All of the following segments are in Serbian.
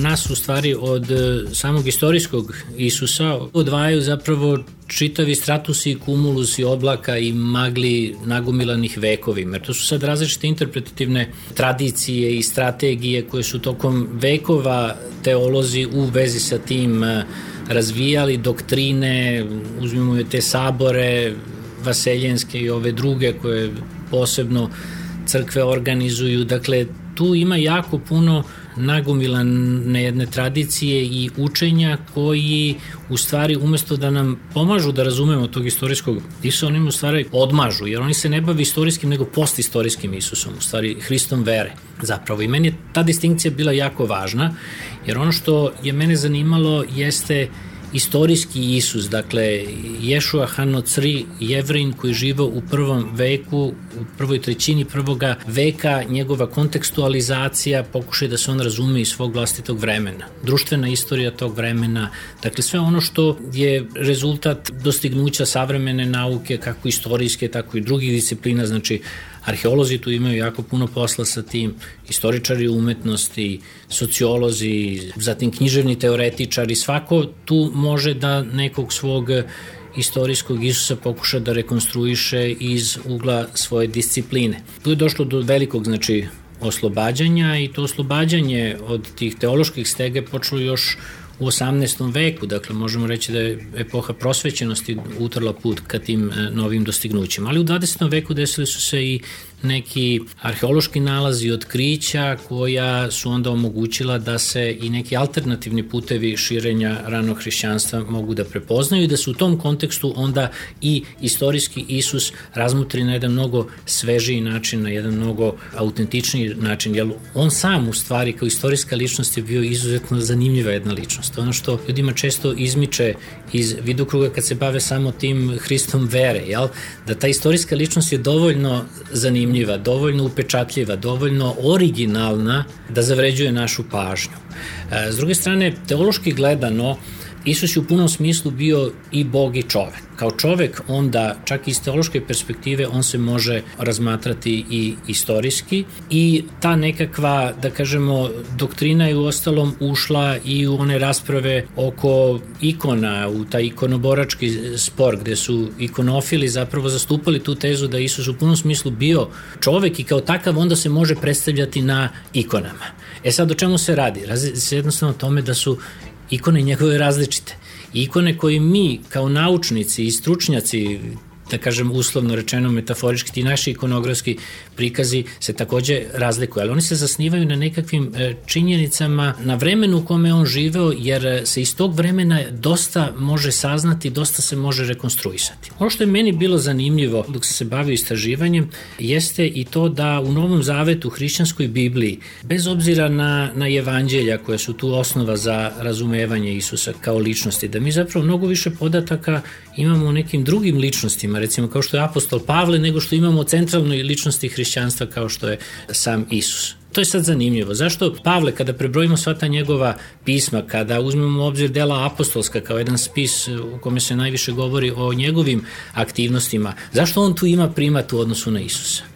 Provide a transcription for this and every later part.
nas u stvari od e, samog istorijskog Isusa odvajaju zapravo čitavi stratusi i kumulusi oblaka i magli nagumilanih vekovima. Jer to su sad različite interpretativne tradicije i strategije koje su tokom vekova teolozi u vezi sa tim e, razvijali doktrine, uzmimo te sabore vaseljenske i ove druge koje posebno crkve organizuju. Dakle, tu ima jako puno nagomilane jedne tradicije i učenja koji u stvari umesto da nam pomažu da razumemo tog istorijskog Isusa, oni u stvari odmažu, jer oni se ne bavi istorijskim nego postistorijskim Isusom, u stvari Hristom vere zapravo. I meni je ta distinkcija bila jako važna, jer ono što je mene zanimalo jeste istorijski Isus, dakle Ješua Hanocri, jevrin koji živa u prvom veku, u prvoj trećini prvoga veka, njegova kontekstualizacija, pokušaj da se on razume iz svog vlastitog vremena. Društvena istorija tog vremena, dakle sve ono što je rezultat dostignuća savremene nauke, kako istorijske, tako i drugih disciplina, znači Arheolozi tu imaju jako puno posla sa tim, istoričari umetnosti, sociolozi, zatim književni teoretičari, svako tu može da nekog svog istorijskog Isusa pokuša da rekonstruiše iz ugla svoje discipline. Tu je došlo do velikog, znači, oslobađanja i to oslobađanje od tih teoloških stege počelo još u 18. veku, dakle možemo reći da je epoha prosvećenosti utrla put ka tim e, novim dostignućima. Ali u 20. veku desili su se i neki arheološki nalazi i otkrića koja su onda omogućila da se i neki alternativni putevi širenja ranog hrišćanstva mogu da prepoznaju i da se u tom kontekstu onda i istorijski Isus razmutri na jedan mnogo svežiji način, na jedan mnogo autentičniji način, jer on sam u stvari kao istorijska ličnost je bio izuzetno zanimljiva jedna ličnost. Ono što ljudima često izmiče iz vidokruga kad se bave samo tim Hristom vere, jel? da ta istorijska ličnost je dovoljno zanimljiva, dovoljno upečatljiva, dovoljno originalna da zavređuje našu pažnju. E, s druge strane, teološki gledano, Isus je u punom smislu bio i Bog i čovek. Kao čovek onda, čak iz teološke perspektive, on se može razmatrati i istorijski i ta nekakva, da kažemo, doktrina je u ostalom ušla i u one rasprave oko ikona, u taj ikonoborački spor gde su ikonofili zapravo zastupali tu tezu da Isus u punom smislu bio čovek i kao takav onda se može predstavljati na ikonama. E sad o čemu se radi? Radi se jednostavno o tome da su ikone njegove različite. Ikone koje mi kao naučnici i stručnjaci da kažem uslovno rečeno metaforički, ti naši ikonografski prikazi se takođe razlikuju, ali oni se zasnivaju na nekakvim e, činjenicama na vremenu u kome on živeo, jer se iz tog vremena dosta može saznati, dosta se može rekonstruisati. Ono što je meni bilo zanimljivo dok sam se bavio istraživanjem jeste i to da u Novom Zavetu, hrišćanskoj Bibliji, bez obzira na, na evanđelja koja su tu osnova za razumevanje Isusa kao ličnosti, da mi zapravo mnogo više podataka imamo o nekim drugim ličnostima, recimo kao što je apostol Pavle, nego što imamo o centralnoj ličnosti hrišćanstva kao što je sam Isus. To je sad zanimljivo. Zašto Pavle, kada prebrojimo sva ta njegova pisma, kada uzmemo u obzir dela apostolska kao jedan spis u kome se najviše govori o njegovim aktivnostima, zašto on tu ima primat u odnosu na Isusa?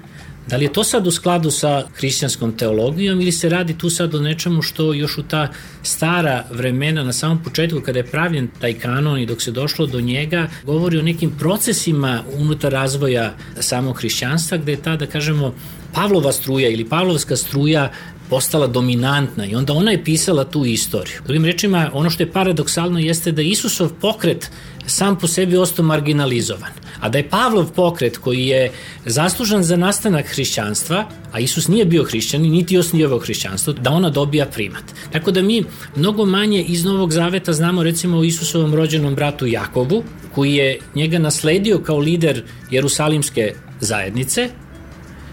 Da li je to sad u skladu sa hrišćanskom teologijom ili se radi tu sad o nečemu što još u ta stara vremena na samom početku kada je pravljen taj kanon i dok se došlo do njega govori o nekim procesima unutar razvoja samog hrišćanstva gde je ta da kažemo Pavlova struja ili Pavlovska struja postala dominantna i onda ona je pisala tu istoriju. Drugim rečima, ono što je paradoksalno jeste da Isusov pokret sam po sebi ostao marginalizovan. A da je Pavlov pokret koji je zaslužan za nastanak hrišćanstva, a Isus nije bio hrišćan niti osnijevao hrišćanstvo, da ona dobija primat. Tako da mi mnogo manje iz Novog Zaveta znamo recimo o Isusovom rođenom bratu Jakovu, koji je njega nasledio kao lider Jerusalimske zajednice,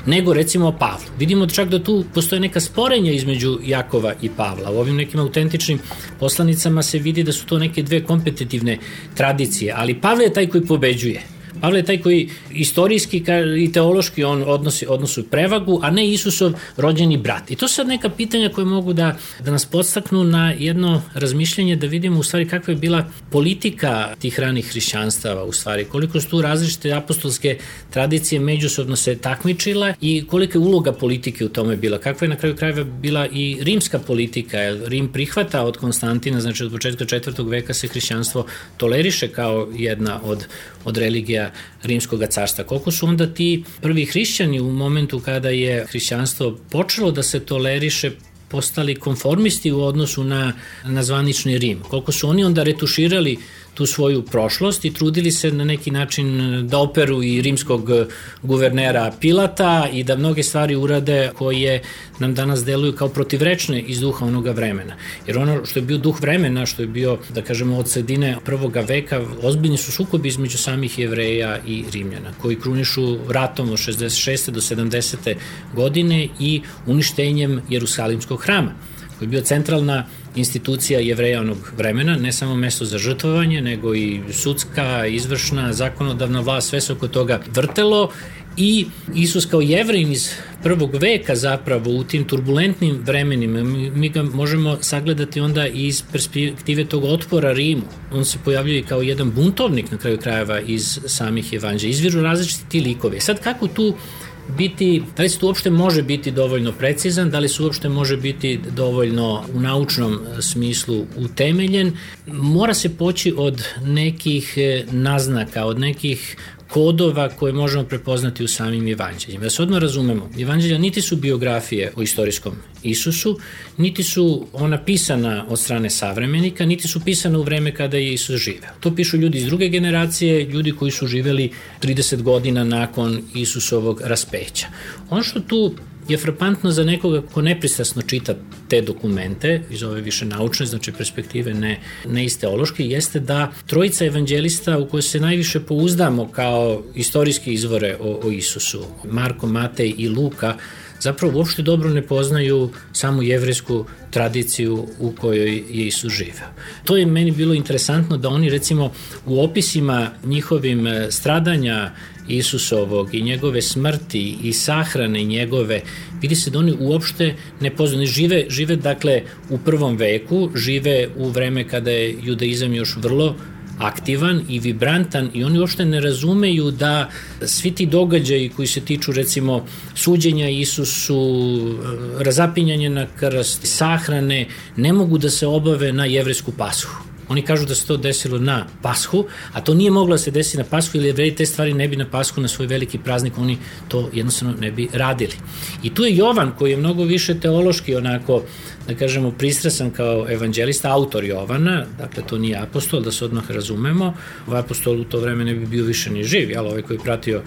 nego recimo o Pavlu. Vidimo čak da tu postoje neka sporenja između Jakova i Pavla. U ovim nekim autentičnim poslanicama se vidi da su to neke dve kompetitivne tradicije, ali Pavle je taj koji pobeđuje. Pavle je taj koji istorijski i teološki on odnosi, odnosu prevagu, a ne Isusov rođeni brat. I to su sad neka pitanja koje mogu da, da nas podstaknu na jedno razmišljanje da vidimo u stvari kakva je bila politika tih ranih hrišćanstava u stvari, koliko su tu različite apostolske tradicije međusobno se takmičila i kolika je uloga politike u tome bila, kakva je na kraju krajeva bila i rimska politika, Rim prihvata od Konstantina, znači od početka četvrtog veka se hrišćanstvo toleriše kao jedna od, od religija rimskog carstva. Koliko su onda ti prvi hrišćani u momentu kada je hrišćanstvo počelo da se toleriše postali konformisti u odnosu na, na zvanični Rim. Koliko su oni onda retuširali tu svoju prošlost i trudili se na neki način da operu i rimskog guvernera Pilata i da mnoge stvari urade koje nam danas deluju kao protivrečne iz duha onoga vremena. Jer ono što je bio duh vremena, što je bio, da kažemo, od sredine prvoga veka, ozbiljni su sukobi između samih jevreja i rimljana, koji krunišu ratom od 66. do 70. godine i uništenjem Jerusalimskog hrama koji je bio centralna institucija jevreja onog vremena, ne samo mesto za žrtvovanje, nego i sudska, izvršna, zakonodavna vlast, sve se oko toga vrtelo i Isus kao jevrin iz prvog veka zapravo u tim turbulentnim vremenima, mi ga možemo sagledati onda iz perspektive tog otpora Rimu. On se pojavljuje kao jedan buntovnik na kraju krajeva iz samih evanđelja. Izviru različiti ti likove. Sad kako tu biti, da li se tu uopšte može biti dovoljno precizan, da li se uopšte može biti dovoljno u naučnom smislu utemeljen, mora se poći od nekih e, naznaka, od nekih kodova koje možemo prepoznati u samim evanđeljima. Da se odmah razumemo, evanđelja niti su biografije o istorijskom Isusu, niti su ona pisana od strane savremenika, niti su pisana u vreme kada je Isus živeo. To pišu ljudi iz druge generacije, ljudi koji su živeli 30 godina nakon Isusovog raspeća. Ono što tu je frapantno za nekoga ko nepristrasno čita te dokumente iz ove više naučne, znači perspektive ne, ne iz teološke, jeste da trojica evanđelista u koje se najviše pouzdamo kao istorijski izvore o, o Isusu, Marko, Matej i Luka, zapravo uopšte dobro ne poznaju samu jevrijsku tradiciju u kojoj je Isus živeo. To je meni bilo interesantno da oni recimo u opisima njihovim stradanja Isusovog i njegove smrti i sahrane njegove, vidi se da oni uopšte ne poznaju. Žive, žive dakle u prvom veku, žive u vreme kada je judaizam još vrlo aktivan i vibrantan i oni uopšte ne razumeju da svi ti događaji koji se tiču recimo suđenja Isusu, razapinjanje na krst, sahrane, ne mogu da se obave na jevresku pashu Oni kažu da se to desilo na Pashu, a to nije moglo da se desi na Pashu ili jevreji te stvari ne bi na Pashu na svoj veliki praznik, oni to jednostavno ne bi radili. I tu je Jovan koji je mnogo više teološki onako, da kažemo, pristrasan kao evanđelista, autor Jovana, dakle to nije apostol, da se odmah razumemo, ovaj apostol u to vreme ne bi bio više ni živ, jel, ovaj koji pratio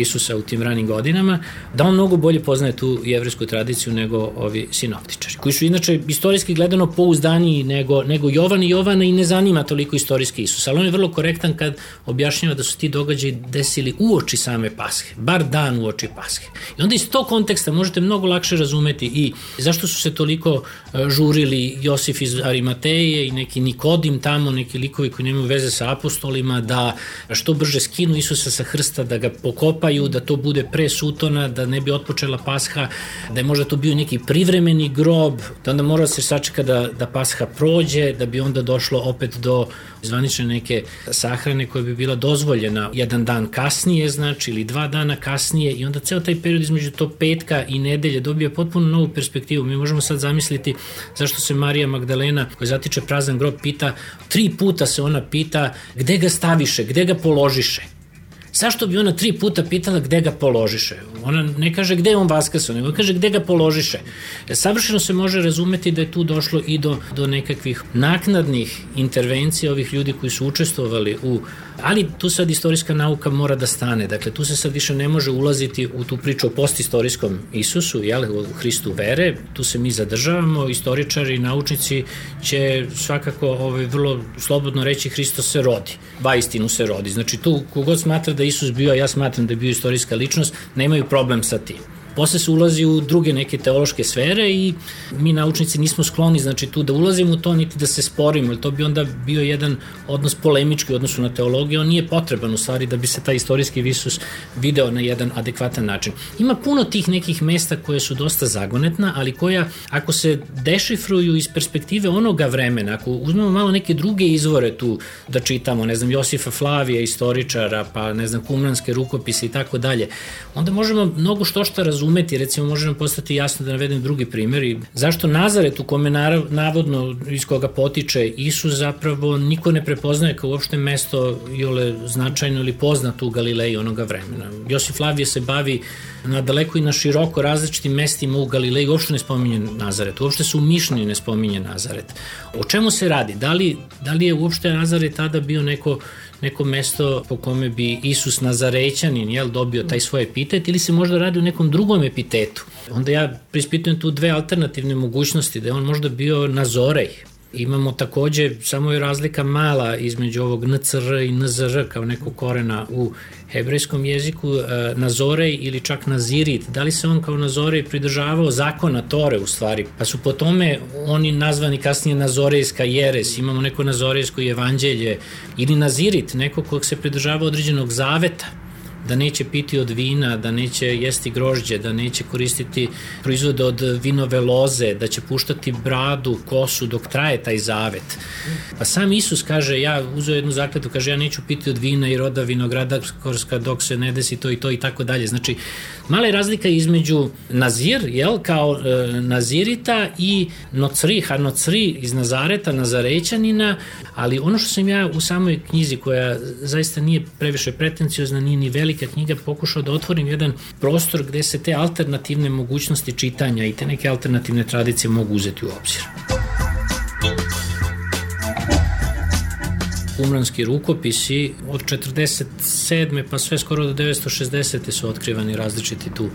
Isusa u tim ranim godinama, da on mnogo bolje poznaje tu jevresku tradiciju nego ovi sinoptičari, koji su inače istorijski gledano pouzdaniji nego, nego Jovan i Jovana i ne zanima toliko istorijski Isus, ali on je vrlo korektan kad objašnjava da su ti događaji desili u oči same Pashe, bar dan u oči Pashe. I onda iz tog konteksta možete mnogo lakše razumeti i zašto su se toliko e, žurili Josif iz Arimateje i neki Nikodim tamo, neki likovi koji nemaju veze sa apostolima, da što brže skinu Isusa sa hrsta, da ga pokopa kopaju, da to bude pre sutona, da ne bi otpočela pasha, da je možda to bio neki privremeni grob, da onda mora da se sačeka da, da pasha prođe, da bi onda došlo opet do zvanične neke sahrane koja bi bila dozvoljena jedan dan kasnije, znači, ili dva dana kasnije i onda ceo taj period između to petka i nedelje dobija potpuno novu perspektivu. Mi možemo sad zamisliti zašto se Marija Magdalena, koja zatiče prazan grob, pita, tri puta se ona pita gde ga staviše, gde ga položiše zašto bi ona tri puta pitala gde ga položiše? Ona ne kaže gde je on vaskasao, nego kaže gde ga položiše. Savršeno se može razumeti da je tu došlo i do, do nekakvih naknadnih intervencija ovih ljudi koji su učestvovali u Ali tu sad istorijska nauka mora da stane. Dakle, tu se sad više ne može ulaziti u tu priču o postistorijskom Isusu, jel, u Hristu vere. Tu se mi zadržavamo. Istoričari i naučnici će svakako ovaj, vrlo slobodno reći Hristo se rodi. Ba istinu se rodi. Znači, tu kogod smatra da Isus bio, a ja smatram da je bio istorijska ličnost, nemaju problem sa tim. Posle se ulazi u druge neke teološke sfere i mi naučnici nismo skloni znači tu da ulazimo u to niti da se sporimo, jer to bi onda bio jedan odnos polemički u odnosu na teologiju, on nije potreban u stvari da bi se taj istorijski visus video na jedan adekvatan način. Ima puno tih nekih mesta koje su dosta zagonetna, ali koja ako se dešifruju iz perspektive onoga vremena, ako uzmemo malo neke druge izvore tu da čitamo, ne znam, Josifa Flavija, istoričara, pa ne znam, kumranske rukopise i tako dalje, onda možemo mnogo što šta razumeti, recimo može nam postati jasno da navedem drugi primer i zašto Nazaret u kome navodno iz koga potiče Isus zapravo niko ne prepoznaje kao uopšte mesto jole značajno ili poznato u Galileji onoga vremena. Josif Flavije se bavi na daleko i na široko različitim mestima u Galileji, uopšte ne spominje Nazaret, uopšte se u Mišnju ne spominje Nazaret. O čemu se radi? Da li, da li je uopšte Nazaret tada bio neko neko mesto po kome bi Isus Nazarećanin jel, dobio taj svoj epitet ili se možda radi o nekom drugom epitetu. Onda ja prispitujem tu dve alternativne mogućnosti, da je on možda bio Nazorej, Imamo takođe, samo je razlika mala između ovog NCR i NZR kao nekog korena u hebrejskom jeziku, e, Nazorej ili čak Nazirit. Da li se on kao Nazorej pridržavao zakona Tore u stvari? Pa su po tome oni nazvani kasnije Nazorejska jeres. Imamo neko Nazorejsko evanđelje ili Nazirit, neko kog se pridržava određenog zaveta da neće piti od vina, da neće jesti grožđe, da neće koristiti proizvode od vinove loze, da će puštati bradu, kosu dok traje taj zavet. Pa sam Isus kaže, ja uzeo jednu zakletu, kaže ja neću piti od vina i roda vinogradarska dok se ne desi to i to i tako dalje. Znači, mala je razlika između Nazir, jel, kao e, Nazirita i Nocri, Hanocri iz Nazareta, Nazarećanina, ali ono što sam ja u samoj knjizi koja zaista nije previše pretenciozna, nije ni velika, velika knjiga pokušao da otvorim jedan prostor gde se te alternativne mogućnosti čitanja i te neke alternativne tradicije mogu uzeti u obzir. Umranski rukopisi od 47. pa sve skoro do 960. su otkrivani različiti tu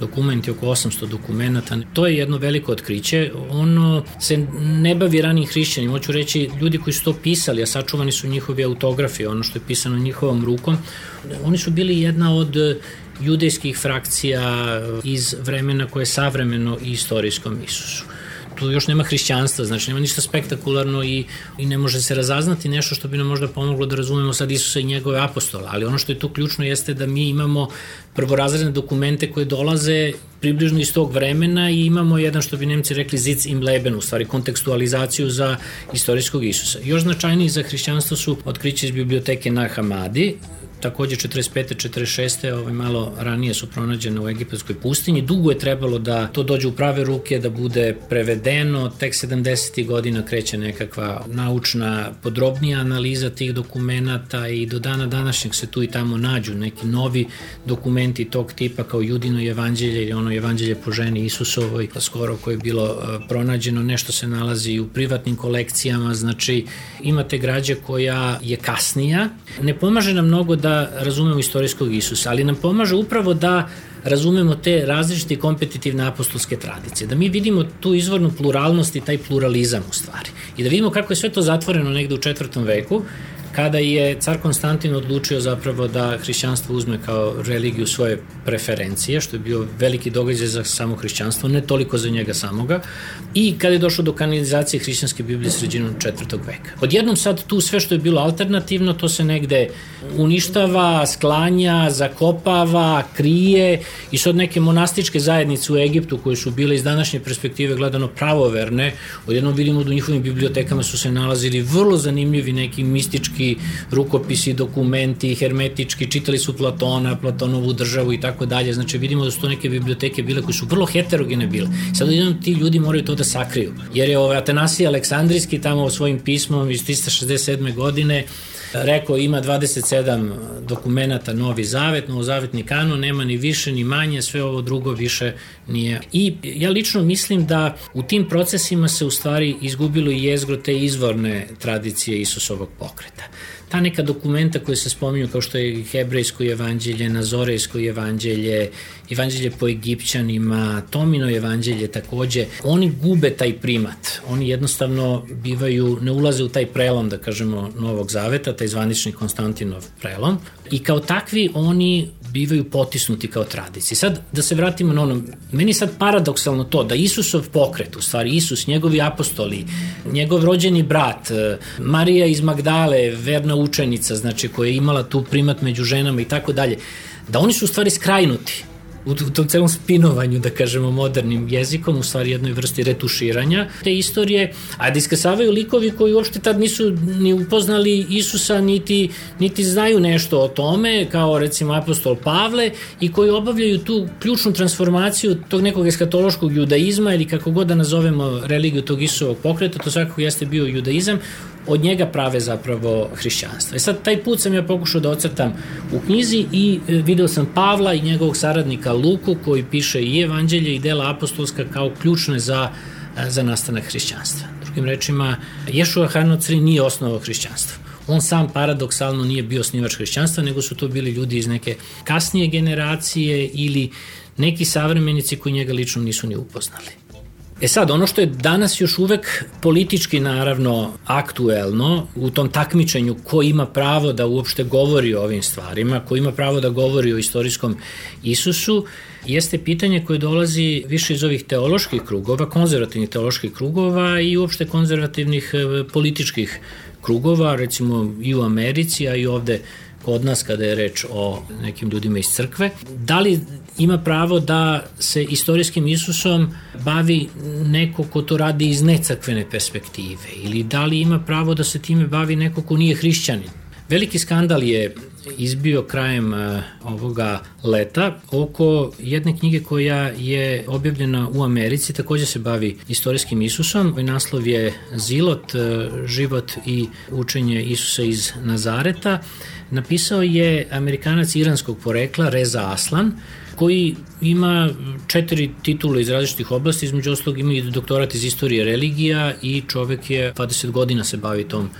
dokumenti, oko 800 dokumenta. To je jedno veliko otkriće. Ono se ne bavi ranim hrišćanim. Hoću reći, ljudi koji su to pisali, a sačuvani su njihovi autografi, ono što je pisano njihovom rukom, oni su bili jedna od judejskih frakcija iz vremena koje je savremeno i istorijskom Isusu tu još nema hrišćanstva, znači nema ništa spektakularno i, i ne može se razaznati nešto što bi nam možda pomoglo da razumemo sad Isusa i njegove apostola, ali ono što je tu ključno jeste da mi imamo prvorazredne dokumente koje dolaze približno iz tog vremena i imamo jedan što bi Nemci rekli Zitz im Leben, u stvari kontekstualizaciju za istorijskog Isusa. Još značajniji za hrišćanstvo su otkriće iz biblioteke na Hamadi, takođe 45. 46. Ovaj, malo ranije su pronađene u egipatskoj pustinji. Dugo je trebalo da to dođe u prave ruke, da bude prevedeno. Tek 70. godina kreće nekakva naučna, podrobnija analiza tih dokumenta i do dana današnjeg se tu i tamo nađu neki novi dokumenti tog tipa kao Judino evanđelje ili ono evanđelje po ženi Isusovoj, skoro koje je bilo e, pronađeno. Nešto se nalazi u privatnim kolekcijama, znači imate građe koja je kasnija. Ne pomaže nam mnogo da da razumemo istorijskog Isusa, ali nam pomaže upravo da razumemo te različite kompetitivne apostolske tradicije, da mi vidimo tu izvornu pluralnost i taj pluralizam u stvari i da vidimo kako je sve to zatvoreno negde u četvrtom veku kada je car Konstantin odlučio zapravo da hrišćanstvo uzme kao religiju svoje preferencije, što je bio veliki događaj za samo hrišćanstvo, ne toliko za njega samoga, i kada je došlo do kanalizacije hrišćanske Biblije sredinom četvrtog veka. Odjednom sad tu sve što je bilo alternativno, to se negde uništava, sklanja, zakopava, krije i sad neke monastičke zajednice u Egiptu koje su bile iz današnje perspektive gledano pravoverne, odjednom vidimo da u njihovim bibliotekama su se nalazili vrlo zanimljivi neki mistički rukopisi, dokumenti, hermetički, čitali su Platona, Platonovu državu i tako dalje. Znači vidimo da su to neke biblioteke bile koje su vrlo heterogene bile. Sad jednom ti ljudi moraju to da sakriju. Jer je ovaj Atanasij Aleksandrijski tamo svojim pismom iz 367. godine rekao ima 27 dokumenta Novi Zavet, Novozavetni kanon, nema ni više ni manje, sve ovo drugo više nije. I ja lično mislim da u tim procesima se u stvari izgubilo i jezgro te izvorne tradicije Isusovog pokreta. Ta neka dokumenta koje se spominju kao što je hebrejsko evanđelje, nazorejsko evanđelje, evanđelje po egipćanima, Tomino evanđelje takođe, oni gube taj primat. Oni jednostavno bivaju, ne ulaze u taj prelom, da kažemo, Novog Zaveta, taj zvanični Konstantinov prelom. I kao takvi oni bivaju potisnuti kao tradici. Sad, da se vratimo na ono, meni sad paradoksalno to da Isusov pokret, u stvari Isus, njegovi apostoli, njegov rođeni brat, Marija iz Magdale, verna učenica, znači koja je imala tu primat među ženama i tako dalje, da oni su u stvari skrajnuti u, u tom celom spinovanju, da kažemo, modernim jezikom, u stvari jednoj vrsti retuširanja te istorije, a da iskasavaju likovi koji uopšte tad nisu ni upoznali Isusa, niti, niti znaju nešto o tome, kao recimo apostol Pavle, i koji obavljaju tu ključnu transformaciju tog nekog eskatološkog judaizma ili kako god da nazovemo religiju tog Isusovog pokreta, to svakako jeste bio judaizam, od njega prave zapravo hrišćanstvo. E sad, taj put sam ja pokušao da ocrtam u knjizi i e, video sam Pavla i njegovog saradnika Luku koji piše i evanđelje i dela apostolska kao ključne za, e, za nastanak hrišćanstva. Drugim rečima, Ješua Hanocri nije osnovao hrišćanstvo. On sam paradoksalno nije bio snivač hrišćanstva, nego su to bili ljudi iz neke kasnije generacije ili neki savremenici koji njega lično nisu ni upoznali. E sad, ono što je danas još uvek politički naravno aktuelno u tom takmičenju ko ima pravo da uopšte govori o ovim stvarima, ko ima pravo da govori o istorijskom Isusu, jeste pitanje koje dolazi više iz ovih teoloških krugova, konzervativnih teoloških krugova i uopšte konzervativnih e, političkih krugova, recimo i u Americi, a i ovde kod nas kada je reč o nekim ljudima iz crkve. Da li ima pravo da se istorijskim Isusom bavi neko ko to radi iz necrkvene perspektive ili da li ima pravo da se time bavi neko ko nije hrišćanin. Veliki skandal je izbio krajem uh, ovoga leta oko jedne knjige koja je objavljena u Americi, takođe se bavi istorijskim Isusom. Ovaj naslov je Zilot, uh, život i učenje Isusa iz Nazareta. Napisao je Amerikanac iranskog porekla Reza Aslan, koji ima četiri titule iz različitih oblasti, između ostalog ima i doktorat iz istorije religija i čovek je 20 godina se bavi tom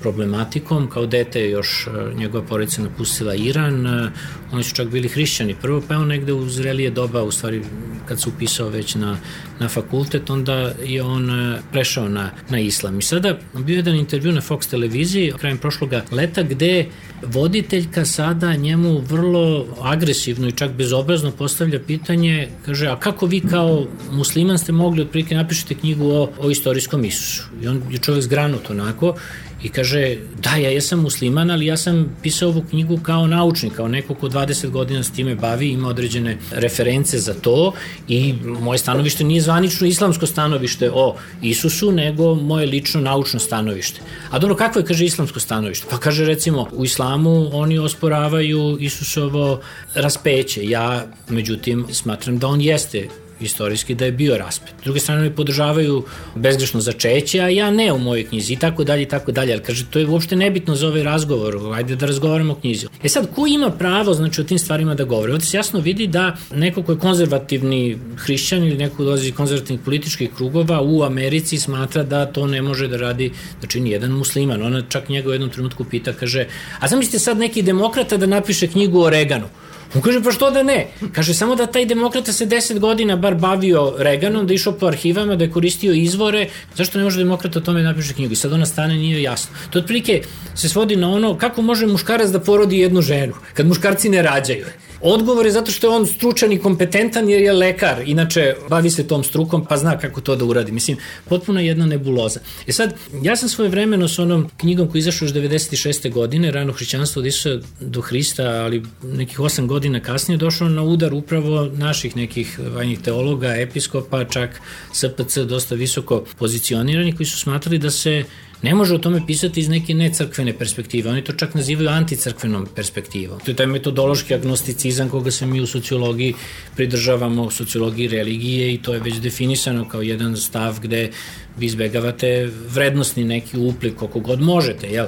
problematikom. Kao dete je još e, njegova porodica napustila Iran. E, oni su čak bili hrišćani prvo, pa on negde u zrelije doba, u stvari kad se upisao već na, na fakultet, onda je on e, prešao na, na islam. I sada bio jedan intervju na Fox televiziji krajem prošloga leta gde voditeljka sada njemu vrlo agresivno i čak bezobrazno postavlja pitanje, kaže, a kako vi kao musliman ste mogli otprilike napišete knjigu o, o istorijskom Isusu? I on je čovjek zgranut onako i kaže, da, ja jesam musliman, ali ja sam pisao ovu knjigu kao naučnik, kao neko ko 20 godina s time bavi, ima određene reference za to i moje stanovište nije zvanično islamsko stanovište o Isusu, nego moje lično naučno stanovište. A dobro, kakvo je, kaže, islamsko stanovište? Pa kaže, recimo, u islamu oni osporavaju Isusovo raspeće. Ja, međutim, smatram da on jeste istorijski da je bio raspet. S druge strane, oni podržavaju bezgrešno začeće, a ja ne u mojoj knjizi i tako dalje i tako dalje. Ali kaže, to je uopšte nebitno za ovaj razgovor, ajde da razgovaramo o knjizi. E sad, ko ima pravo znači, o tim stvarima da govori? Ovde se jasno vidi da neko ko je konzervativni hrišćan ili neko ko dolazi iz konzervativnih političkih krugova u Americi smatra da to ne može da radi, da čini jedan musliman. Ona čak njega u jednom trenutku pita, kaže, a zamislite sad neki demokrata da napiše knjigu o Reganu. On kaže, pa što da ne? Kaže, samo da taj demokrata se 10 godina bar bavio Reganom, da išao po arhivama, da je koristio izvore, zašto ne može demokrata o tome napiše knjigu? I sad ona stane, nije jasno. To otprilike se svodi na ono, kako može muškarac da porodi jednu ženu, kad muškarci ne rađaju. Odgovor je zato što je on stručan i kompetentan jer je lekar, inače bavi se tom strukom pa zna kako to da uradi. Mislim, potpuno jedna nebuloza. E sad, ja sam svoje vremeno s onom knjigom koja izašla još 96. godine, rano hrišćanstvo od Isusa do Hrista, ali nekih 8 godina kasnije došao na udar upravo naših nekih vajnih teologa, episkopa, čak SPC dosta visoko pozicionirani koji su smatrali da se Ne može o tome pisati iz neke necrkvene perspektive, oni to čak nazivaju anticrkvenom perspektivom. To je taj metodološki agnosticizam koga se mi u sociologiji pridržavamo, sociologiji religije i to je već definisano kao jedan stav gde vi izbegavate vrednostni neki uplik koliko god možete, jel?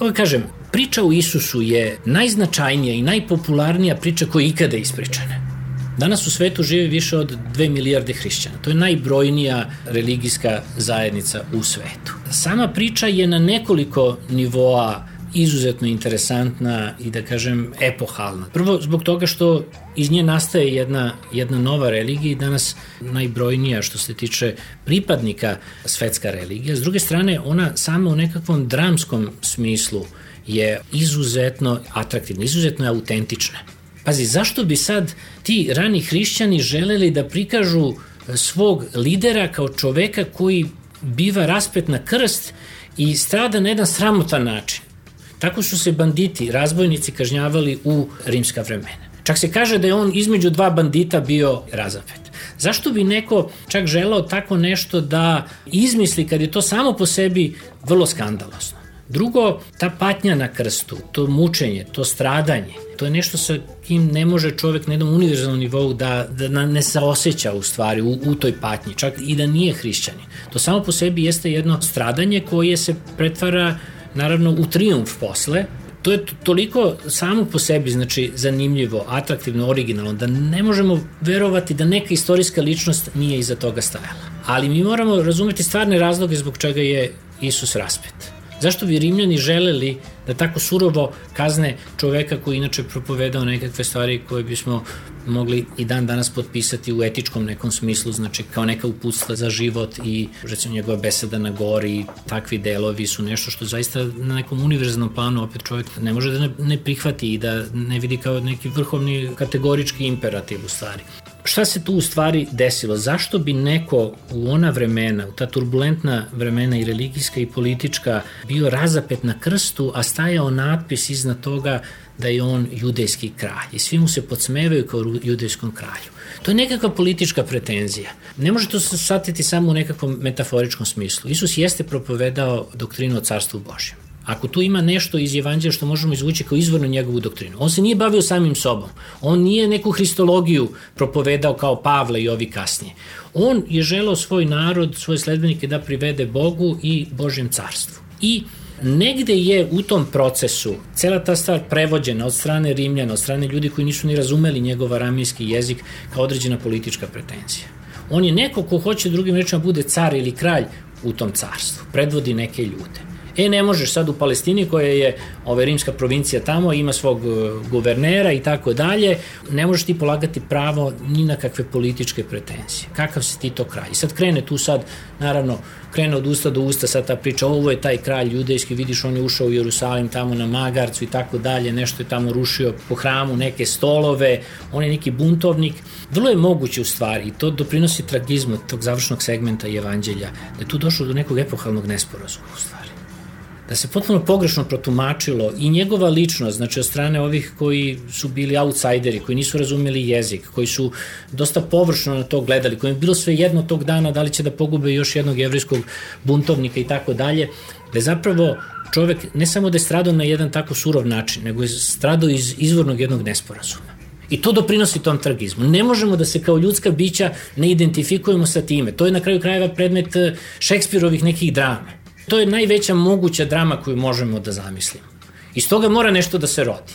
Evo kažem, priča o Isusu je najznačajnija i najpopularnija priča koja je ikada ispričana. Danas u svetu živi više od 2 milijarde hrišćana. To je najbrojnija religijska zajednica u svetu. Sama priča je na nekoliko nivoa izuzetno interesantna i da kažem epohalna. Prvo zbog toga što iz nje nastaje jedna, jedna nova religija i danas najbrojnija što se tiče pripadnika svetska religija. S druge strane, ona sama u nekakvom dramskom smislu je izuzetno atraktivna, izuzetno je autentična. Pazi, zašto bi sad ti rani hrišćani želeli da prikažu svog lidera kao čoveka koji biva raspet na krst i strada na jedan sramotan način. Tako su se banditi, razbojnici kažnjavali u rimska vremena. Čak se kaže da je on između dva bandita bio razapet. Zašto bi neko čak želao tako nešto da izmisli kad je to samo po sebi vrlo skandalosno? Drugo, ta patnja na krstu, to mučenje, to stradanje, to je nešto sa kim ne može čovek na jednom univerzalnom nivou da, da ne se osjeća u stvari u, u toj patnji, čak i da nije hrišćanin. To samo po sebi jeste jedno stradanje koje se pretvara naravno u triumf posle, to je toliko samo po sebi znači zanimljivo, atraktivno, originalno da ne možemo verovati da neka istorijska ličnost nije iza toga stajala. Ali mi moramo razumeti stvarne razloge zbog čega je Isus raspet. Zašto bi Rimljani želeli da tako surovo kazne čoveka koji inače propovedao nekakve stvari koje bismo mogli i dan danas potpisati u etičkom nekom smislu, znači kao neka uputstva za život i recimo njegova beseda na gori, takvi delovi su nešto što zaista na nekom univerzalnom planu opet čovjek ne može da ne, ne prihvati i da ne vidi kao neki vrhovni kategorički imperativ u stvari. Šta se tu u stvari desilo? Zašto bi neko u ona vremena, u ta turbulentna vremena i religijska i politička, bio razapet na krstu, a stajao natpis iznad toga da je on judejski kralj i svi mu se podsmevaju kao judejskom kralju. To je nekakva politička pretenzija. Ne može to se satiti samo u nekakvom metaforičkom smislu. Isus jeste propovedao doktrinu o carstvu Božjem. Ako tu ima nešto iz evanđelja što možemo izvući kao izvorno njegovu doktrinu, on se nije bavio samim sobom. On nije neku hristologiju propovedao kao Pavle i ovi kasnije. On je želao svoj narod, svoje sledbenike da privede Bogu i Božjem carstvu. I negde je u tom procesu cela ta stvar prevođena od strane Rimljana, od strane ljudi koji nisu ni razumeli njegov aramijski jezik kao određena politička pretenzija. On je neko ko hoće drugim rečima bude car ili kralj u tom carstvu, predvodi neke ljude. E, ne možeš sad u Palestini koja je ove, rimska provincija tamo, ima svog e, guvernera i tako dalje, ne možeš ti polagati pravo ni na kakve političke pretenzije. Kakav si ti to kraj? I sad krene tu sad, naravno, krene od usta do usta sad ta priča, ovo je taj kralj judejski, vidiš on je ušao u Jerusalim tamo na Magarcu i tako dalje, nešto je tamo rušio po hramu, neke stolove, on je neki buntovnik. Vrlo je moguće u stvari i to doprinosi tragizmu tog završnog segmenta evanđelja, da je tu došlo do nekog epohalnog nesporazuma u stvari da se potpuno pogrešno protumačilo i njegova ličnost, znači od strane ovih koji su bili outsideri, koji nisu razumeli jezik, koji su dosta površno na to gledali, koji je bilo sve jedno tog dana da li će da pogube još jednog jevrijskog buntovnika i tako dalje, da je zapravo čovek ne samo da je stradao na jedan tako surov način, nego je stradao iz izvornog jednog nesporazuma. I to doprinosi tom tragizmu. Ne možemo da se kao ljudska bića ne identifikujemo sa time. To je na kraju krajeva predmet eh, Šekspirovih nekih drame to je najveća moguća drama koju možemo da zamislimo. Iz toga mora nešto da se rodi.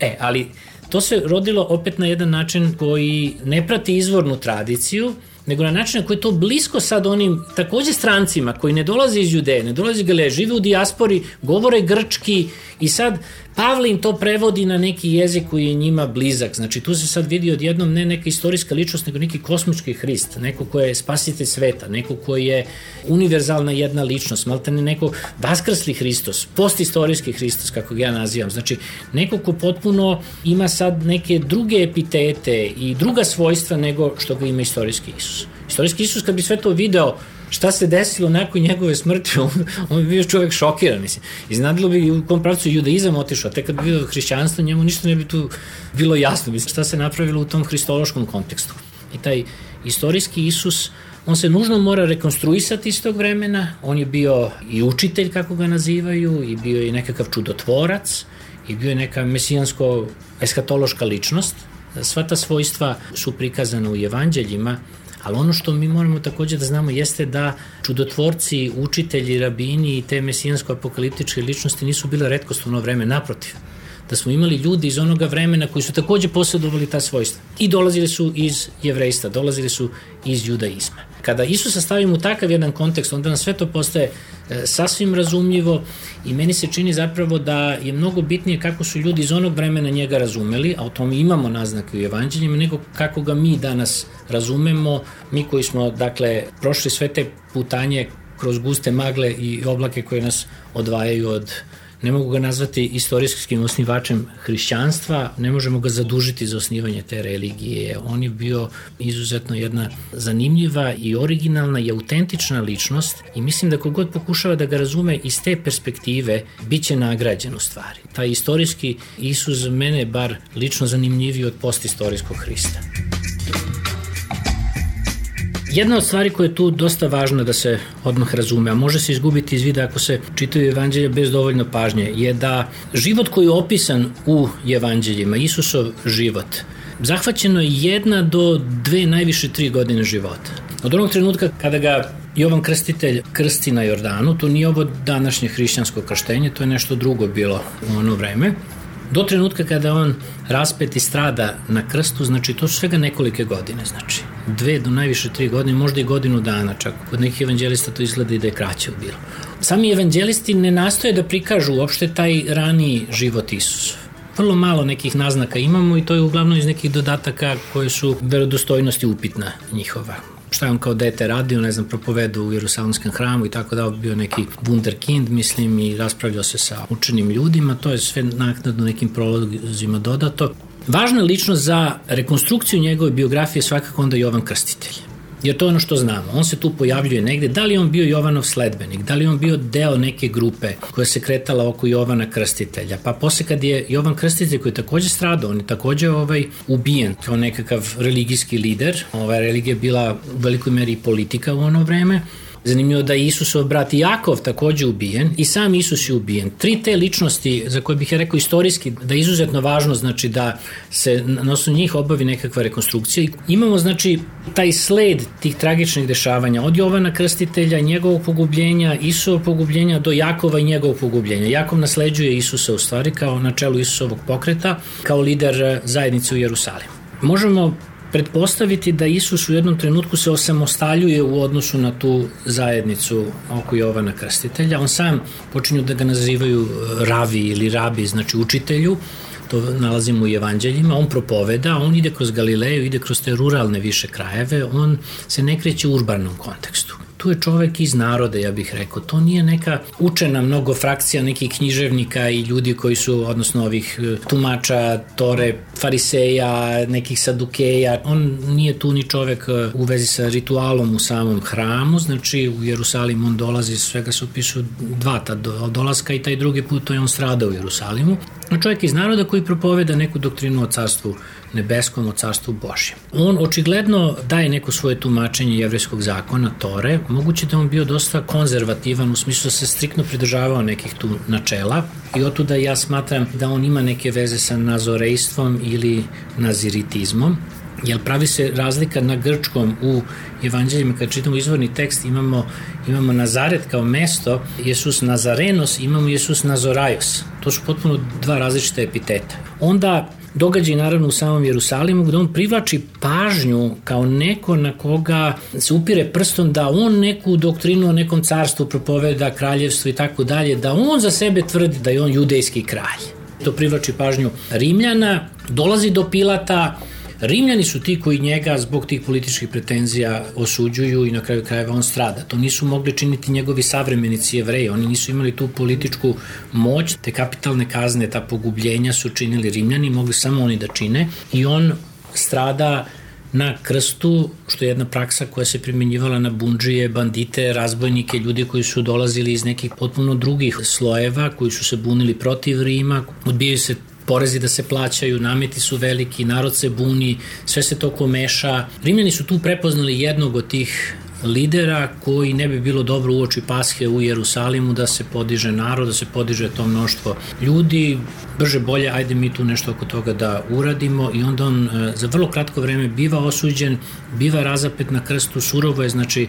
E, ali to se rodilo opet na jedan način koji ne prati izvornu tradiciju, nego na način koji je to blisko sad onim takođe strancima koji ne dolaze iz Judeje, ne dolaze iz Galeje, žive u dijaspori, govore grčki i sad Pavle im to prevodi na neki jezik koji je njima blizak. Znači tu se sad vidi odjednom ne neka istorijska ličnost, nego neki kosmički Hrist, neko ko je spasitelj sveta, neko ko je univerzalna jedna ličnost, malte ne neko vaskrsli Hristos, postistorijski Hristos, kako ga ja nazivam. Znači neko ko potpuno ima sad neke druge epitete i druga svojstva nego što ga ima istorijski Isus. Istorijski Isus kad bi sve to video, šta se desilo nakon njegove smrti, on, on bi bio čovek šokiran, mislim. Iznadilo bi u kom pravcu judaizam otišao, tek kad bi vidio hrišćanstvo, njemu ništa ne bi tu bilo jasno, mislim, šta se napravilo u tom hristološkom kontekstu. I taj istorijski Isus, on se nužno mora rekonstruisati iz tog vremena, on je bio i učitelj, kako ga nazivaju, i bio je nekakav čudotvorac, i bio je neka mesijansko eskatološka ličnost. Sva ta svojstva su prikazana u evanđeljima, Ali ono što mi moramo takođe da znamo jeste da čudotvorci, učitelji, rabini i te mesijansko-apokaliptičke ličnosti nisu bile redkost u ono vreme, naprotiv. Da smo imali ljudi iz onoga vremena koji su takođe posjedovali ta svojstva. I dolazili su iz jevrejstva, dolazili su iz judaizma. Kada Isusa stavimo u takav jedan kontekst, onda nam sve to postaje e, sasvim razumljivo i meni se čini zapravo da je mnogo bitnije kako su ljudi iz onog vremena njega razumeli, a o tome imamo naznake u evanđeljima, nego kako ga mi danas razumemo, mi koji smo, dakle, prošli sve te putanje kroz guste magle i oblake koje nas odvajaju od ne mogu ga nazvati istorijskim osnivačem hrišćanstva, ne možemo ga zadužiti za osnivanje te religije. On je bio izuzetno jedna zanimljiva i originalna i autentična ličnost i mislim da kogod pokušava da ga razume iz te perspektive, bit će nagrađen u stvari. Taj istorijski Isus mene bar lično zanimljiviji od postistorijskog Hrista. Jedna od stvari koja je tu dosta važna da se odmah razume, a može se izgubiti iz vida ako se čitaju evanđelja bez dovoljno pažnje, je da život koji je opisan u evanđeljima, Isusov život, zahvaćeno je jedna do dve, najviše tri godine života. Od onog trenutka kada ga Jovan Krstitelj krsti na Jordanu, to nije ovo današnje hrišćansko krštenje, to je nešto drugo bilo u ono vreme, do trenutka kada on raspet i strada na krstu, znači to su svega nekolike godine, znači dve do najviše tri godine, možda i godinu dana čak. Kod nekih evanđelista to izgleda i da je kraće bilo. Sami evanđelisti ne nastoje da prikažu uopšte taj raniji život Isusa. Vrlo malo nekih naznaka imamo i to je uglavnom iz nekih dodataka koje su verodostojnosti upitna njihova šta je on kao dete radio, ne znam, propovedu u Jerusalimskom hramu i tako da bio neki wunderkind, mislim, i raspravljao se sa učenim ljudima, to je sve naknadno nekim prolozima dodato. Važna ličnost za rekonstrukciju njegove biografije svakako onda Jovan Krstitelj. Jer to je ono što znamo. On se tu pojavljuje negde. Da li on bio Jovanov sledbenik? Da li on bio deo neke grupe koja se kretala oko Jovana Krstitelja? Pa posle kad je Jovan Krstitelj koji je takođe stradao, on je takođe ovaj, ubijen kao nekakav religijski lider. Ova religija je bila u velikoj meri politika u ono vreme Zanimljivo da je Isusov brat Jakov takođe ubijen i sam Isus je ubijen. Tri te ličnosti za koje bih ja rekao istorijski da je izuzetno važno znači da se na osnovu njih obavi nekakva rekonstrukcija. Imamo znači taj sled tih tragičnih dešavanja od Jovana Krstitelja, njegovog pogubljenja, Isusovog pogubljenja do Jakova i njegovog pogubljenja. Jakov nasleđuje Isusa u stvari kao na čelu Isusovog pokreta, kao lider zajednice u Jerusalimu. Možemo pretpostaviti da Isus u jednom trenutku se osamostaljuje u odnosu na tu zajednicu oko Jovana Krstitelja. On sam počinju da ga nazivaju e, ravi ili rabi, znači učitelju, to nalazimo u evanđeljima, on propoveda, on ide kroz Galileju, ide kroz te ruralne više krajeve, on se ne kreće u urbanom kontekstu tu je čovek iz naroda, ja bih rekao. To nije neka učena mnogo frakcija nekih književnika i ljudi koji su, odnosno ovih e, tumača, tore, fariseja, nekih sadukeja. On nije tu ni čovek e, u vezi sa ritualom u samom hramu, znači u Jerusalim on dolazi, svega se opišu dva ta dolaska i taj drugi put to je on stradao u Jerusalimu. Čovjek iz naroda koji propoveda neku doktrinu o carstvu nebeskom, o carstvu Božjem. On očigledno daje neko svoje tumačenje jevreskog zakona, Tore, moguće da on bio dosta konzervativan u smislu da se striktno pridržavao nekih tu načela i otuda ja smatram da on ima neke veze sa nazorejstvom ili naziritizmom, Jel pravi se razlika na grčkom u evanđeljima, kad čitamo izvorni tekst, imamo, imamo Nazaret kao mesto, Jesus Nazarenos, imamo Jesus Nazorajos. To su potpuno dva različita epiteta. Onda događaj naravno u samom Jerusalimu gde on privlači pažnju kao neko na koga se upire prstom da on neku doktrinu o nekom carstvu propoveda, kraljevstvu i tako dalje, da on za sebe tvrdi da je on judejski kralj. To privlači pažnju Rimljana, dolazi do Pilata, Rimljani su ti koji njega zbog tih političkih pretenzija osuđuju i na kraju krajeva on strada. To nisu mogli činiti njegovi savremenici jevreji, oni nisu imali tu političku moć, te kapitalne kazne, ta pogubljenja su činili Rimljani, mogli samo oni da čine. I on strada na krstu, što je jedna praksa koja se primjenjivala na bunđije, bandite, razbojnike, ljudi koji su dolazili iz nekih potpuno drugih slojeva, koji su se bunili protiv Rima, odbijaju se porezi da se plaćaju, nameti su veliki, narod se buni, sve se to komeša. Rimljani su tu prepoznali jednog od tih lidera koji ne bi bilo dobro uoči Pashe u Jerusalimu da se podiže narod, da se podiže to mnoštvo ljudi, brže bolje, ajde mi tu nešto oko toga da uradimo i onda on e, za vrlo kratko vreme biva osuđen, biva razapet na krstu, surovo je znači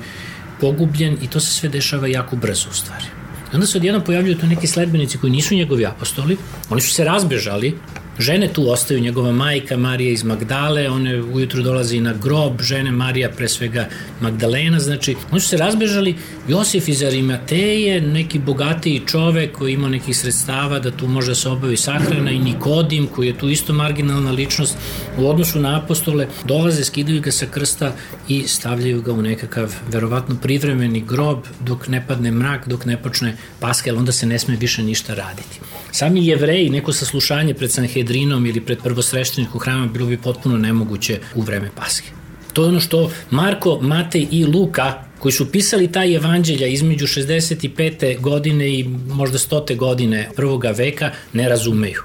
pogubljen i to se sve dešava jako brzo u stvari. Onda se odjedno pojavljuju tu neki sledbenici koji nisu njegovi apostoli, oni su se razbežali, Žene tu ostaju, njegova majka Marija iz Magdale, one ujutru dolazi na grob, žene Marija pre svega Magdalena, znači oni su se razbežali, Josif iz Arimateje, neki bogatiji čovek koji ima nekih sredstava da tu može da se obavi sahrana i Nikodim koji je tu isto marginalna ličnost u odnosu na apostole, dolaze, skidaju ga sa krsta i stavljaju ga u nekakav verovatno privremeni grob dok ne padne mrak, dok ne počne paska, onda se ne sme više ništa raditi. Sami jevreji, neko saslušanje pred Sanhedrinom ili pred prvosveštenikom hrama bilo bi potpuno nemoguće u vreme Paske. To je ono što Marko, Matej i Luka koji su pisali taj evanđelja između 65. godine i možda 100. godine prvoga veka ne razumeju.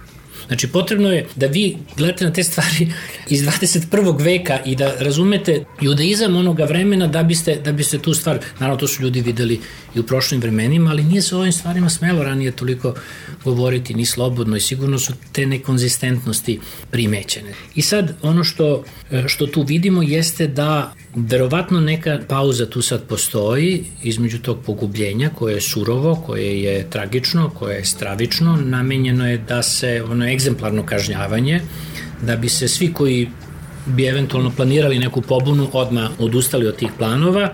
Znači, potrebno je da vi gledate na te stvari iz 21. veka i da razumete judaizam onoga vremena da biste, da biste tu stvar, naravno to su ljudi videli i u prošlim vremenima, ali nije se o ovim stvarima smelo ranije toliko govoriti ni slobodno i sigurno su te nekonzistentnosti primećene. I sad ono što, što tu vidimo jeste da verovatno neka pauza tu sad postoji između tog pogubljenja koje je surovo, koje je tragično, koje je stravično, namenjeno je da se ono egzemplarno kažnjavanje, da bi se svi koji bi eventualno planirali neku pobunu odma odustali od tih planova,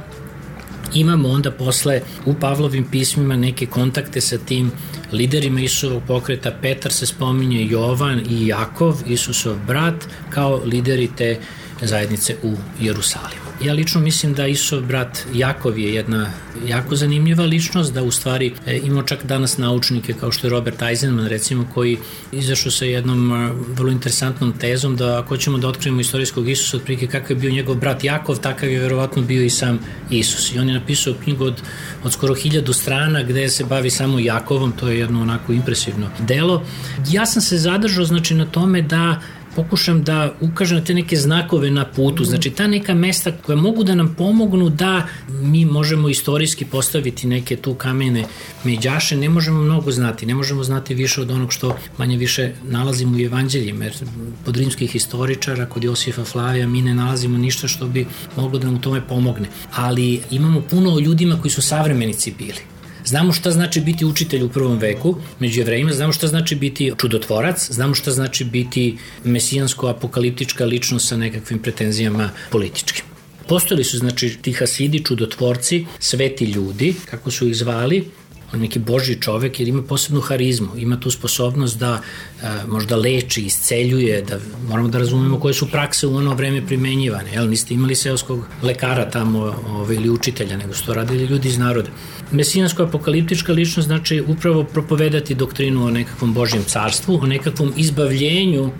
imamo onda posle u Pavlovim pismima neke kontakte sa tim liderima Isusovog pokreta. Petar se spominje Jovan i Jakov, Isusov brat, kao lideri te zajednice u Jerusalimu. Ja lično mislim da Isov brat Jakov je jedna jako zanimljiva ličnost, da u stvari e, imamo čak danas naučnike kao što je Robert Eisenman recimo koji izašao sa jednom e, vrlo interesantnom tezom da ako ćemo da otkrijemo istorijskog Isusa otprilike kakav je bio njegov brat Jakov, takav je verovatno bio i sam Isus. I on je napisao knjigu od, od skoro hiljadu strana gde se bavi samo Jakovom, to je jedno onako impresivno delo. Ja sam se zadržao znači na tome da pokušam da ukažem na te neke znakove na putu, znači ta neka mesta koja mogu da nam pomognu da mi možemo istorijski postaviti neke tu kamene međaše, ne možemo mnogo znati, ne možemo znati više od onog što manje više nalazimo u evanđeljima, jer pod rimskih historičara, kod Josifa Flavija, mi ne nalazimo ništa što bi moglo da nam u tome pomogne. Ali imamo puno o ljudima koji su savremenici bili. Znamo šta znači biti učitelj u prvom veku među jevrejima, znamo šta znači biti čudotvorac, znamo šta znači biti mesijansko-apokaliptička ličnost sa nekakvim pretenzijama političkim. Postojali su znači ti hasidi, čudotvorci, sveti ljudi, kako su ih zvali, on neki božji čovek jer ima posebnu harizmu, ima tu sposobnost da a, e, možda leči, isceljuje, da moramo da razumemo koje su prakse u ono vreme primenjivane. Jel, niste imali seoskog lekara tamo ove, ili učitelja, nego su to radili ljudi iz naroda. Mesijansko-apokaliptička ličnost znači upravo propovedati doktrinu o nekakvom Božjem carstvu, o nekakvom izbavljenju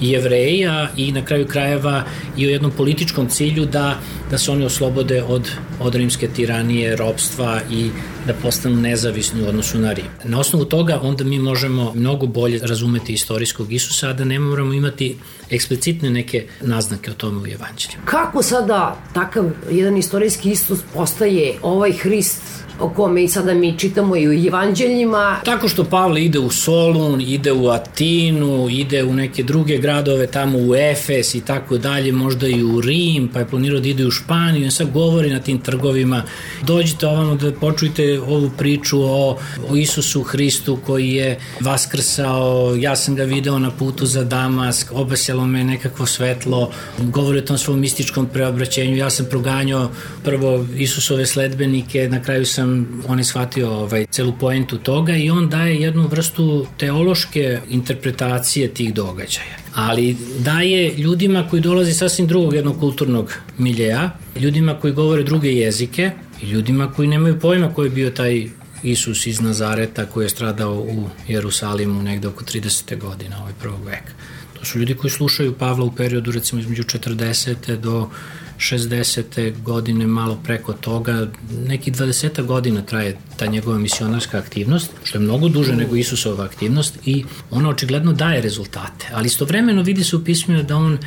jevreja i na kraju krajeva i o jednom političkom cilju da, da se oni oslobode od, od rimske tiranije, robstva i da postanu nezavisni u odnosu na Rim. Na osnovu toga onda mi možemo mnogo bolje razumeti istorijskog Isusa, a da ne moramo imati eksplicitne neke naznake o tome u evanđelju. Kako sada takav jedan istorijski Isus postaje ovaj Hrist o kome i sada mi čitamo i u evanđeljima. Tako što Pavle ide u Solun, ide u Atinu, ide u neke druge gradove, tamo u Efes i tako dalje, možda i u Rim, pa je planirao da ide u Španiju i sad govori na tim trgovima. Dođite ovamo da počujte ovu priču o, o Isusu Hristu koji je vaskrsao, ja sam ga video na putu za Damask, obasjalo me nekakvo svetlo, govori o tom svom mističkom preobraćenju, ja sam proganjao prvo Isusove sledbenike, na kraju sam sam on je shvatio ovaj, celu poentu toga i on daje jednu vrstu teološke interpretacije tih događaja. Ali daje ljudima koji dolaze sasvim drugog jednog kulturnog miljeja, ljudima koji govore druge jezike i ljudima koji nemaju pojma ko je bio taj Isus iz Nazareta koji je stradao u Jerusalimu negde oko 30. godina ovaj prvog veka. To su ljudi koji slušaju Pavla u periodu recimo između 40. do 60. godine, malo preko toga, neki 20 godina traje ta njegova misionarska aktivnost, što je mnogo duže nego Isusova aktivnost i ona očigledno daje rezultate. Ali istovremeno vidi se u pismima da on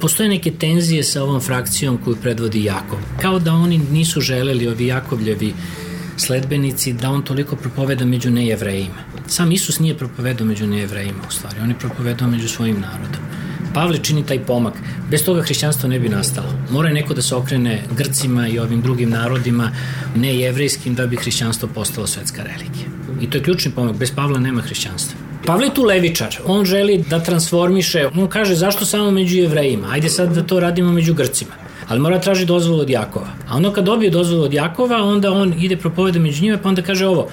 postoje neke tenzije sa ovom frakcijom koju predvodi Jakov. Kao da oni nisu želeli, ovi Jakovljevi sledbenici, da on toliko propoveda među nejevrejima. Sam Isus nije propovedao među nejevrejima u stvari, on je propovedao među svojim narodom. Pavle čini taj pomak. Bez toga hrišćanstvo ne bi nastalo. Mora je neko da se okrene Grcima i ovim drugim narodima, ne jevrejskim, da bi hrišćanstvo postalo svetska religija. I to je ključni pomak. Bez Pavla nema hrišćanstva. Pavle je tu levičar. On želi da transformiše. On kaže zašto samo među jevrejima? Ajde sad da to radimo među Grcima ali mora traži dozvolu od Jakova. A ono kad dobije dozvolu od Jakova, onda on ide propoveda među njima, pa onda kaže ovo,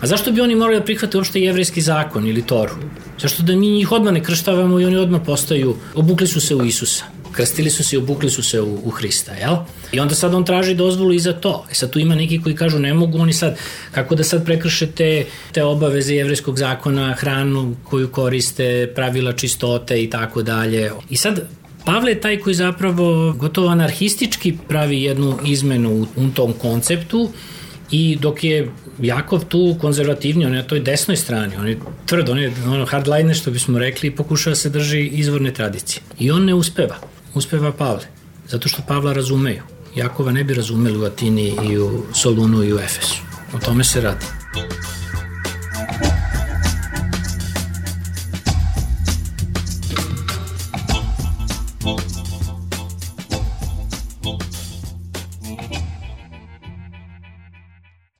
a zašto bi oni morali da prihvate uopšte jevrejski zakon ili Toru? Zašto da mi njih odmah ne krštavamo i oni odmah postaju, obukli su se u Isusa krstili su se i obukli su se u, u Hrista, jel? I onda sad on traži dozvolu i za to. E sad tu ima neki koji kažu ne mogu oni sad, kako da sad prekrše te, obaveze jevreskog zakona, hranu koju koriste, pravila čistote i tako dalje. I sad Pavle je taj koji zapravo gotovo anarhistički pravi jednu izmenu u, u tom konceptu i dok je Jakov tu konzervativni, on je na toj desnoj strani, on je tvrd, on je ono hardliner što bismo rekli i pokušava se drži izvorne tradicije. I on ne uspeva, uspeva Pavle, zato što Pavla razumeju. Jakova ne bi razumeli u Atini i u Solunu i u Efesu. O tome se radi.